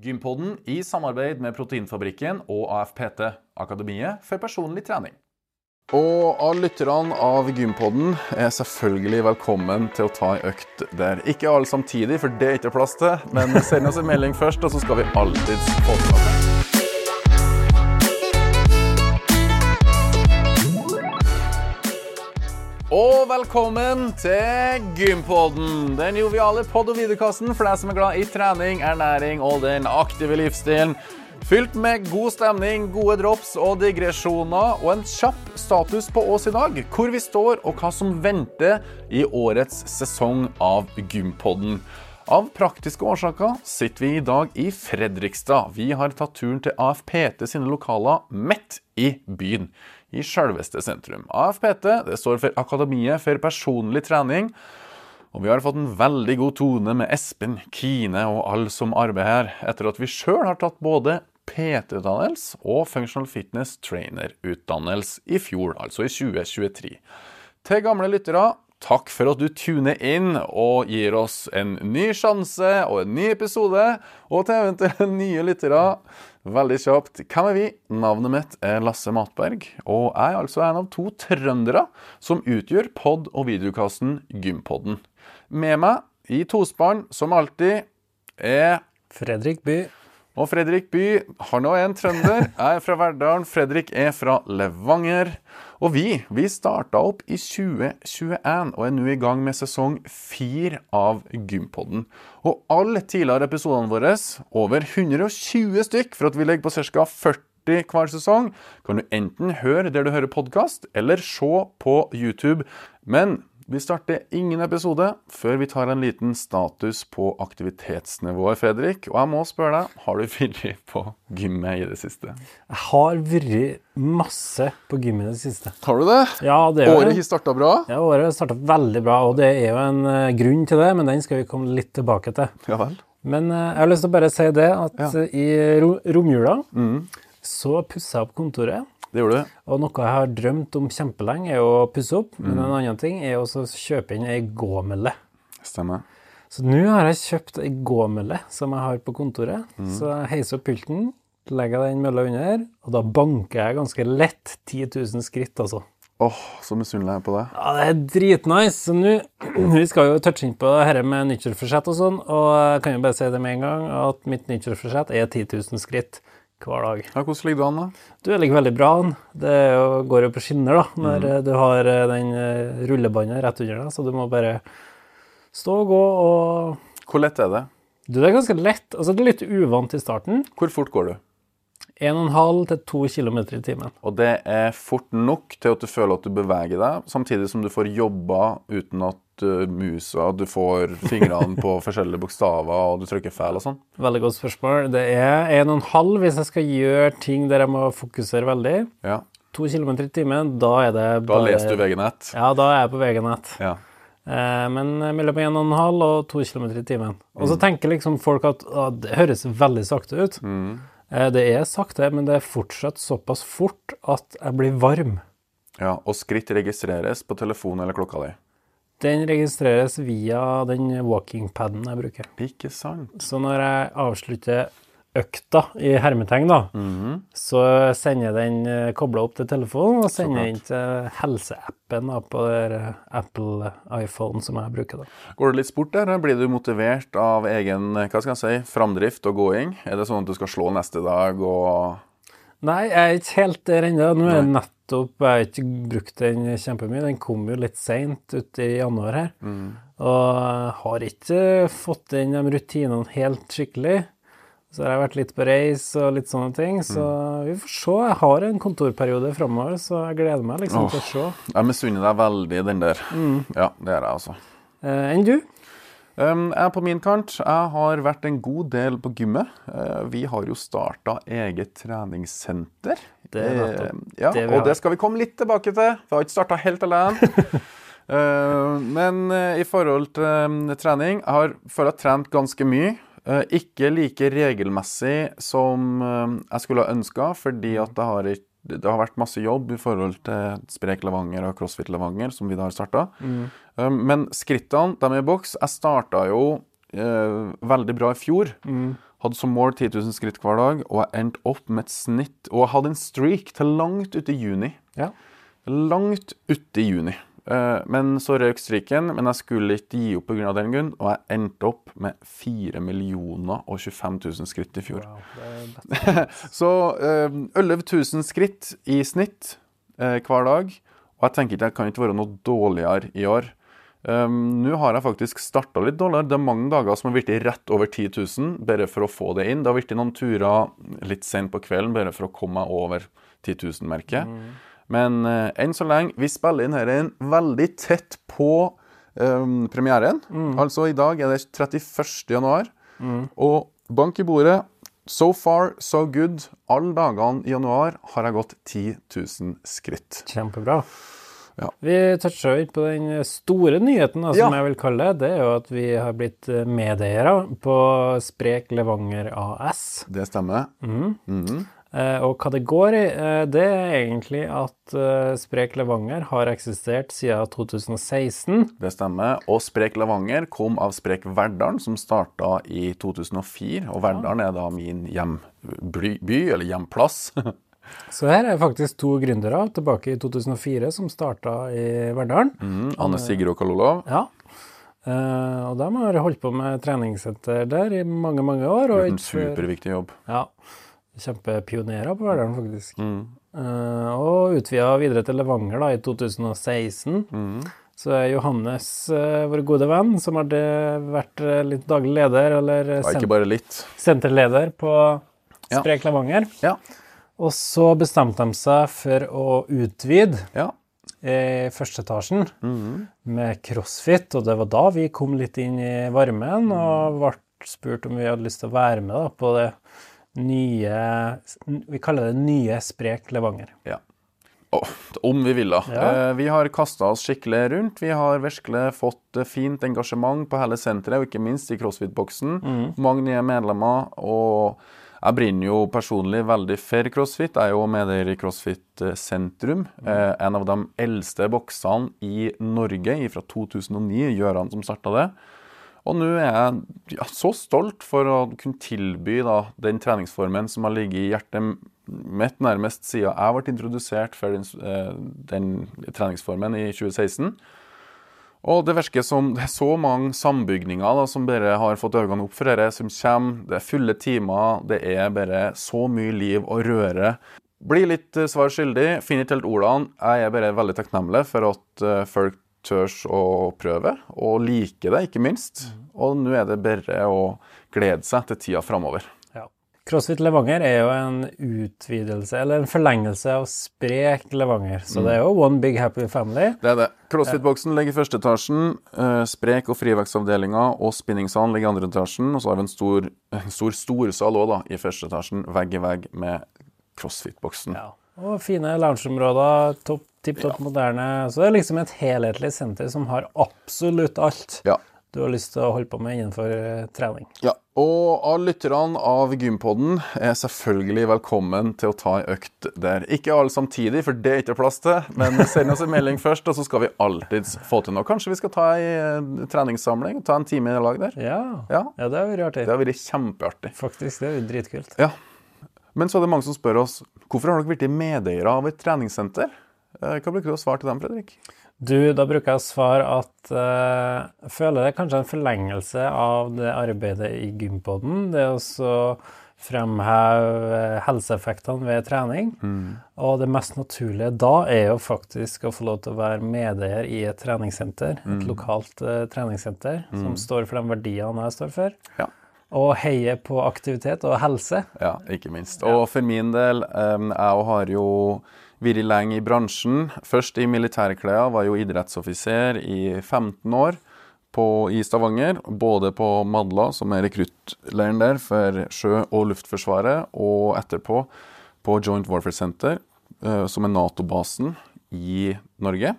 Gympodden i samarbeid med Proteinfabrikken og AFPT, Akademiet for personlig trening. Og alle lytterne av Gympodden er selvfølgelig velkommen til å ta ei økt der. Ikke alle samtidig, for det er ikke plass til, men send oss en melding først, og så skal vi alltids få til Og velkommen til Gympodden, den joviale pod- og videokassen for deg som er glad i trening, ernæring og den aktive livsstilen. Fylt med god stemning, gode drops og digresjoner, og en kjapp status på oss i dag. Hvor vi står og hva som venter i årets sesong av Gympodden. Av praktiske årsaker sitter vi i dag i Fredrikstad. Vi har tatt turen til AFPT sine lokaler midt i byen i selveste sentrum. AFPT det står for Akademiet for personlig trening. Og vi har fått en veldig god tone med Espen, Kine og alle som arbeider her, etter at vi sjøl har tatt både PT-utdannelse og Functional Fitness Trainer-utdannelse i fjor, altså i 2023. Til gamle lyttere, takk for at du tuner inn og gir oss en ny sjanse og en ny episode. Og til eventuelle nye lyttere, veldig kjapt, hvem er vi? Navnet mitt er Lasse Matberg, og jeg er altså en av to trøndere som utgjør pod- og videokassen Gympodden. Med meg i tospann, som alltid, er Fredrik By. og Fredrik By, han òg er en trønder. Jeg er fra Verdalen, Fredrik er fra Levanger. Og vi vi starta opp i 2021 og er nå i gang med sesong fire av Gympodden. Og alle tidligere episodene våre, over 120 stykk, for at vi ligger på ca. 40 hver sesong, kan du enten høre der du hører podkast, eller se på YouTube. Men vi starter ingen episode før vi tar en liten status på aktivitetsnivået, Fredrik. Og jeg må spørre deg, har du vært på gymmet i det siste? Jeg har vært masse på gymmet i det siste. Har du det? Ja, det er Året har starta bra? ja, året starta veldig bra, og det er jo en eh, grunn til det, men den skal vi komme litt tilbake til. Ja vel. Men eh, jeg har lyst til å bare si det at Ja. eh, i ro romjula så pussa jeg opp kontoret. Det gjorde du. Og noe jeg har drømt om kjempelenge, er å pusse opp. Men en annen ting er å kjøpe inn ei gåmølle. Stemmer. Så nå har jeg kjøpt ei gåmølle som jeg har på kontoret. Så jeg heiser opp pulten, legger den mølla under, og da banker jeg ganske lett 10 000 skritt, altså. Åh, så misunnelig jeg er på det. Ja, det er dritnice. Så nå Vi skal jo touche inn på dette med nyttårsforsett og sånn, og jeg kan jo bare si det med en gang at mitt nyttårsforsett er 10 000 skritt hver dag. Ja, Hvordan ligger du an, da? Du, det ligger veldig bra an. Det jo, går jo på skinner, da, når mm. du har eh, den eh, rullebåndet rett under deg, så du må bare stå og gå og Hvor lett er det? Du, det er ganske lett. Altså, det er litt uvant i starten. Hvor fort går du? 1,5 til 2 km i timen. Og det er fort nok til at du føler at du beveger deg, samtidig som du får jobba uten at musa Du får fingrene på forskjellige bokstaver, og du trykker feil og sånn. Veldig godt spørsmål. Det er 1,5 hvis jeg skal gjøre ting der jeg må fokusere veldig. Ja. 2 km i timen, da er det bare Da leser du VG-nett. Ja, da er jeg på VG-nett. Ja. Eh, men mellom 1,5 og 2 km i timen. Og så tenker liksom folk at å, det høres veldig sakte ut. Eh, det er sakte, men det er fortsatt såpass fort at jeg blir varm. ja. Og skritt registreres på telefonen eller klokka di. Den registreres via den walking-paden jeg bruker. Ikke sant? Så når jeg avslutter økta i hermetegn, da, så sender den uh, kobla opp til telefonen og sender den til helseappen på eh, Apple iPhone som jeg bruker. da. Går det litt sport der? Blir du motivert av egen hva skal jeg si, framdrift og gåing? Er det sånn at du skal slå neste dag og Nei, jeg er ikke helt der ennå. Nå er nettopp Jeg har ikke brukt den kjempemye. Den kom jo litt seint ut i januar her. Og har ikke fått inn de rutinene helt skikkelig. Så har jeg vært litt på reis og litt sånne ting. Så vi får se. Jeg har en kontorperiode framover, så jeg gleder meg liksom til å se. Jeg misunner deg veldig den der. Ja, det er jeg altså. Eh, enn du? Jeg på min kant, jeg har vært en god del på gymmet. Eh, vi har jo starta eget treningssenter. Det er nettopp Eh, ja, det og det skal vi komme litt tilbake til. Vi har ikke starta helt alene. Eh, men i forhold til trening Jeg har føler jeg har trent ganske mye. Ikke like regelmessig som jeg skulle ha ønska, fordi at jeg har, ikke, det har vært masse jobb i forhold til Sprek Levanger og CrossFit Levanger, som vi da har starta. men skrittene, de er i boks. Jeg starta jo eh, veldig bra i fjor. Hadde som mål 10 000 skritt hver dag, og jeg endte opp med et snitt Og jeg hadde en streak til langt uti i juni. Ja. Langt uti i juni. Eh, Men så røk streaken, men jeg skulle ikke gi opp pga. den grunn, og jeg endte opp med 4 millioner og 25 000 skritt i fjor. Wow. Så eh, 11 000 skritt i snitt eh, hver dag. Og jeg tenker ikke jeg kan ikke være noe dårligere i år. Um, Nå har jeg faktisk starta litt dårligere. Det er mange dager som har blitt rett over 10 000, bare for å få det inn. Det har blitt noen turer litt sent på kvelden, bare for å komme meg over 10 000-merket. Men eh, enn så lenge Vi spiller inn dette inn veldig tett på um, premieren. Altså i dag er det 31. januar. Og bank i bordet. So far, so good. Alle dagene i januar har jeg gått 10 000 skritt. Kjempebra. Ja. Vi toucha ikke på den store nyheten, da, som Ja. jeg vil kalle det. Det er jo at vi har blitt eh, medeiere på Sprek Levanger AS. Det stemmer. Mhm. Eh, og hva det går i, eh, det er egentlig at eh, Sprek Levanger har eksistert siden 2016. Det stemmer. Og Sprek Levanger kom av Sprek Verdalen, som starta i 2004. Og Verdalen er da min hjemby, eller hjemplass. Så her er faktisk to gründere tilbake i 2004 som starta i Verdalen. Mm, Anne Sigrid og Karl Olav. Ja. Eh, og de har holdt på med treningssenter der i mange, mange år. Og en superviktig jobb. Ja. Kjempepionerer på Verdalen, faktisk. Mm. Uh, og utvida videre til Levanger da, i 2016. Mm. Så er Johannes, uh, vår gode venn, som har vært eh, litt daglig leder, eller Det ikke bare litt. senterleder på Ja. Sprek Levanger. Ja. Og så bestemte de seg for å utvide Ja. i første etasjen mm. med crossfit, og det var da vi kom litt inn i varmen og ble spurt om vi hadde lyst til å være med da, på det nye Vi kaller det nye Sprek Levanger. ja. Oh, om vi ville. Ja. Eh, vi har kasta oss skikkelig rundt. Vi har virkelig fått eh, fint engasjement på hele senteret, og ikke minst i CrossFit-boksen. Mange nye medlemmer. og jeg brenner jo personlig veldig for CrossFit. Jeg er jo medeier i CrossFit eh, Sentrum. Eh, en av de eldste boksene i Norge fra 2009. Gjøran som starta det. Og nå er jeg ja, så stolt for å kunne tilby da, den treningsformen som har ligget i hjertet mitt nærmest siden jeg ble introdusert for den, eh, den treningsformen i 2016. Og det virker som det er så mange sambygninger da, som bare har fått øynene opp for dette, som kommer. Det er fulle timer, det er bare så mye liv og røre. Blir litt eh, svar skyldig, finner ikke helt ordene. Jeg er bare veldig takknemlig for at eh, folk tør å prøve, og like det, ikke minst. Og nå er det bare å glede seg til tida framover. Ja. CrossFit Levanger er jo en utvidelse, eller en forlengelse av Sprek Levanger. Så det er jo one big happy family. Det er det. Crossfit-boksen ligger i første etasjen. eh, Sprek- og frivekstavdelinga og spinningsalen ligger i andre etasjen. Og så har vi en stor, en stor storsal òg, da, i første etasjen, vegg i vegg med Crossfit-boksen. Ja. Og fine loungeområder, topp, tipp topp moderne. Så det er liksom et helhetlig senter som har absolutt alt Ja. du har lyst til å holde på med innenfor eh, trening. ja. Og alle lytterne av Gympodden er selvfølgelig velkommen til å ta ei økt der. Ikke alle samtidig, for det er ikke plass til, men send oss en melding først, og så skal vi alltids få til noe. Kanskje vi skal ta ei eh, treningssamling ta en time i lag der? Ja, Ja. ja det har vært artig. Det har vært kjempeartig. Faktisk, det er jo dritkult. Ja. Men så er det mange som spør oss hvorfor har dere blitt medeiere av et treningssenter. Eh, Hva bruker du å svare til dem, Fredrik? Du, da bruker jeg å svare at eh, jeg føler det er kanskje en forlengelse av det arbeidet i Gympodden. Det å også fremheve helseeffektene ved trening. Og det mest naturlige da er jo faktisk å få lov til å være medeier i et treningssenter. Et lokalt eh, treningssenter som står for de verdiene jeg står for. Ja. Og heier på aktivitet og helse. Ja, ikke minst. Og for min del, jeg har jo vært lenge i bransjen. Først i militærklær, var jo idrettsoffiser i 15 år på, i Stavanger. Både på Madla, som er rekruttleiren der for sjø- og luftforsvaret, og etterpå på Joint Warfare Center, eh, som er Nato-basen i Norge.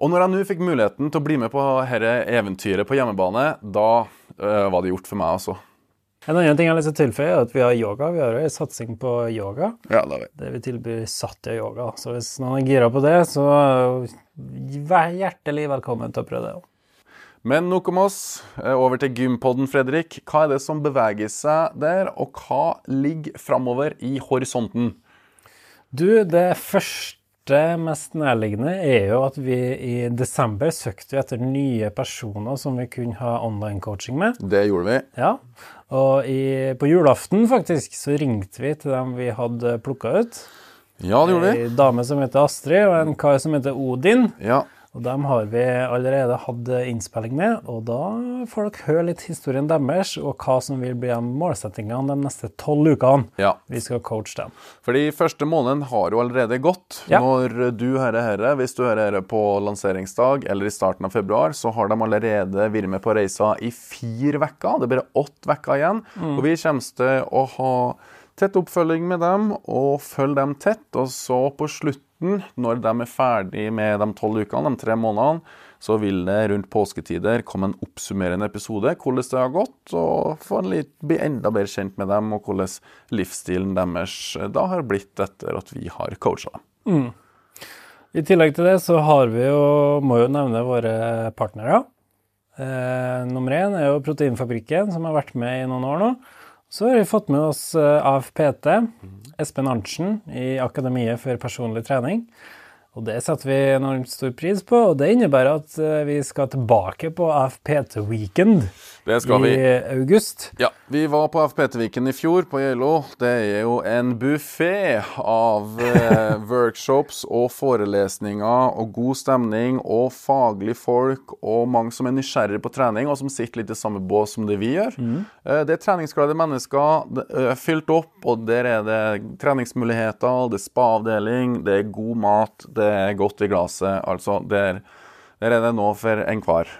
Og når jeg nå fikk muligheten til å bli med på dette eventyret på hjemmebane, da eh, det har gjort for meg, også. En annen ting jeg har lyst til å tilføye, er at vi har yoga. Vi har en satsing på yoga. Ja, det vi. Det vi tilbyr Satya yoga. Så hvis noen er gira på det, så vær hjertelig velkommen til å prøve det òg. Men nok om oss. Eh, Over til gympodden, Fredrik. Hva er det som beveger seg der, og hva ligger framover i horisonten? Du, det første mest nærliggende er jo at vi i desember søkte etter nye personer som vi kunne ha online-coaching med. Det gjorde vi. Ja, og i, på julaften faktisk så ringte vi til dem vi hadde plukka ut. Ja, det gjorde vi. Ei dame som heter Astrid, og en kar som heter Odin. Ja, Og dem har vi allerede hatt innspilling med, og da får dere høre litt historien deres, og hva som vil bli målsettingene de neste tolv ukene. ja. Vi skal coache dem. Fordi første måneden har jo allerede gått. Ja. Når du hører herre, hvis du hører herre på lanseringsdag eller i starten av februar, så har de allerede vært med på reisa i fire uker. Det er bare åtte uker igjen. Og vi kommer til å ha tett oppfølging med dem og følge dem tett. Og så på slutten, når de er ferdig med de tolv ukene, de tre månedene, så vil det rundt påsketider komme en oppsummerende episode, hvordan det har gått, og få litt, bli enda bedre kjent med dem, og hvordan livsstilen deres da har blitt etter at vi har coacha dem. I tillegg til det så har vi jo, må jo nevne våre partnere. Eh, nummer én er jo Proteinfabrikken, som har vært med i noen år nå. Så har vi fått med oss eh, AFPT, Espen Arntzen i Akademiet for personlig trening. Og det setter vi enormt stor pris på, og det innebærer at eh, vi skal tilbake på AFPT Weekend Det skal i vi. august. Ja, vi var på FPT-viken i fjor på Geilo. Det er jo en buffé av eh, workshops og forelesninger og god stemning og faglige folk og mange som er nysgjerrige på trening og som sitter litt i samme bås som det vi gjør. Eh, det er treningsglade mennesker, det er fylt opp, og der er det treningsmuligheter, det er spa-avdeling, det er god mat, det er godt i glasset. Altså, der, der er det nå for enhver.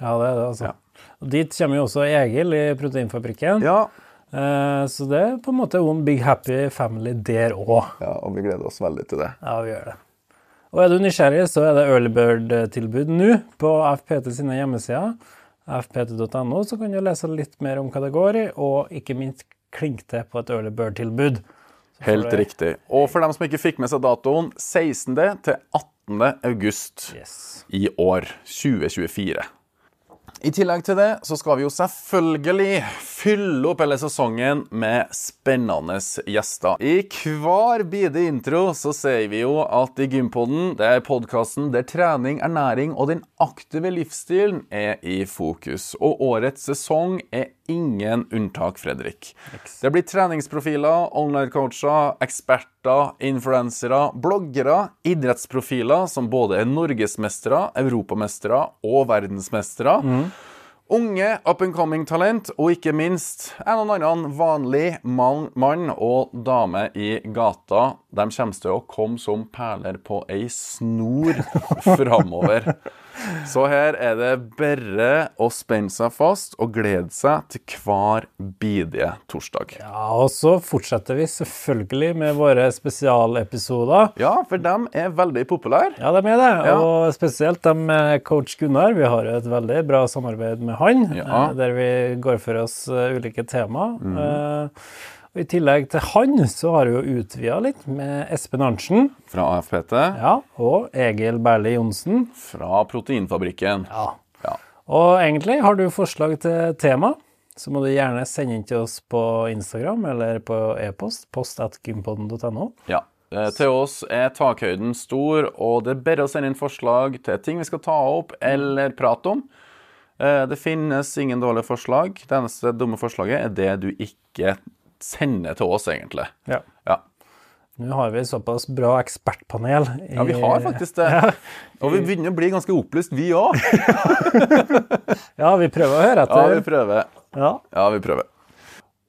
Ja, det er det, altså. Ja. Og dit kommer jo også Egil i Proteinfabrikken. Ja, Eh, så det er på en måte one big happy family der òg. ja, og vi gleder oss veldig til det. Ja, vi gjør det. Og er du nysgjerrig, så er det early bird-tilbud nå på FPT sine hjemmesider. fpt.no, så kan du lese litt mer om hva det går i, og ikke minst klinke til på et early bird-tilbud. Helt riktig. Og for dem som ikke fikk med seg datoen, 16. til 18. august Yes. i år, 2024. I tillegg til det så skal vi jo selvfølgelig fylle opp hele sesongen med spennende gjester. I hver bide intro så sier vi jo at i Gympodden, det er podkasten der trening, ernæring og den aktive livsstilen er i fokus. Og årets sesong er ingen unntak, Fredrik. Det blir treningsprofiler, online-coacher, eksperter, influensere, bloggere, idrettsprofiler som både er norgesmestere, europamestere og verdensmestere. Unge up and coming-talent, og ikke minst en og annen vanlig mann, mann og dame i gata. De kommer til å komme som perler på ei snor framover. Så her er det bare å spenne seg fast og glede seg til hver bidige torsdag. Ja, og så fortsetter vi selvfølgelig med våre spesialepisoder. Ja, for de er veldig populære. Ja, de er det. Ja. Og spesielt de med coach Gunnar. Vi har jo et veldig bra samarbeid med han, Ja. Eh, der vi går for oss eh, ulike tema. Mm. Og I tillegg til han så har vi jo utvida litt med Espen Arntzen Fra AFPT, ja, og Egil Berli Johnsen. fra Proteinfabrikken. Ja. Ja. Og egentlig, har du forslag til tema, så må du gjerne sende inn til oss på Instagram eller på e-post, post at gympodden.no. Ja. Eh, Til oss er takhøyden stor, og det er bare å sende inn forslag til ting vi skal ta opp eller prate om. Eh, Det finnes ingen dårlige forslag. Det eneste dumme forslaget er det du ikke sender til oss, egentlig. Ja. Ja, Nå har vi såpass bra ekspertpanel. i- ja vi har faktisk det. Og vi begynner å bli ganske opplyst, vi òg. Ja, vi prøver å høre etter. Ja, vi prøver. Ja, Ja, vi prøver.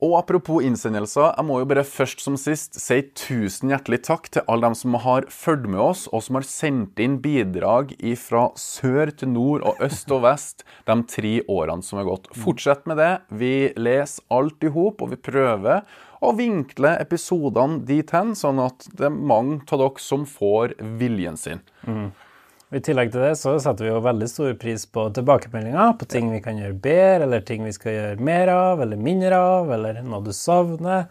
Og apropos innsendelser, jeg må jo bare først som sist si tusen hjertelig takk til alle dem som har fulgt med oss, og som har sendt inn bidrag fra sør til nord og øst og vest de tre årene som er gått. Fortsett med det. Vi leser alt i hop, og vi prøver å vinkle episodene dit hen, sånn at det er mange av dere som får viljen sin. I tillegg til det så setter vi jo veldig stor pris på tilbakemeldinger på ting vi kan gjøre bedre, eller ting vi skal gjøre mer av, eller mindre av, eller noe du savner,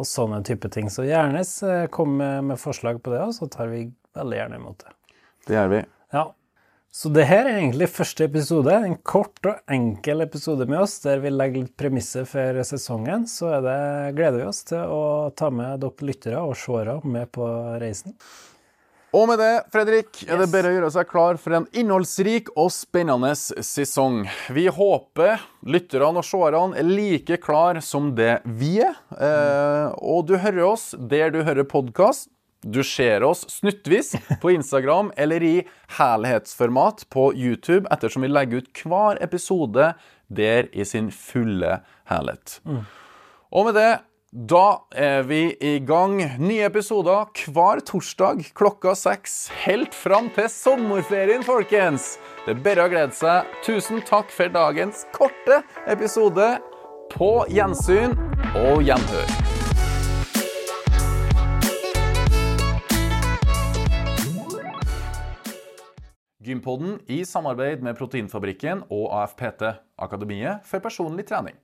og sånne type ting. Så gjerne eh, kom med, med forslag på det, og så tar vi veldig gjerne imot det. Det gjør vi. Ja. Så det her er egentlig første episode. En kort og enkel episode med oss, der vi legger litt premisser for sesongen. Så det, gleder vi oss til å ta med dere lyttere og seere med på reisen. Og med det, Fredrik, er det bare å gjøre seg klar for en innholdsrik og spennende sesong. Vi håper lytterne og seerne er like klar som det vi er. Eh, og du hører oss der du hører podkast. Du ser oss snuttvis på Instagram eller i helhetsformat på YouTube ettersom vi legger ut hver episode der i sin fulle helhet. Og med det, da er vi i gang. Nye episoder hver torsdag klokka seks. Helt fram til sommerferien, folkens! Det er bare å glede seg. Tusen takk for dagens korte episode. På gjensyn og gjenhør. Gympodden i samarbeid med Proteinfabrikken og AFPT, Akademiet for personlig trening.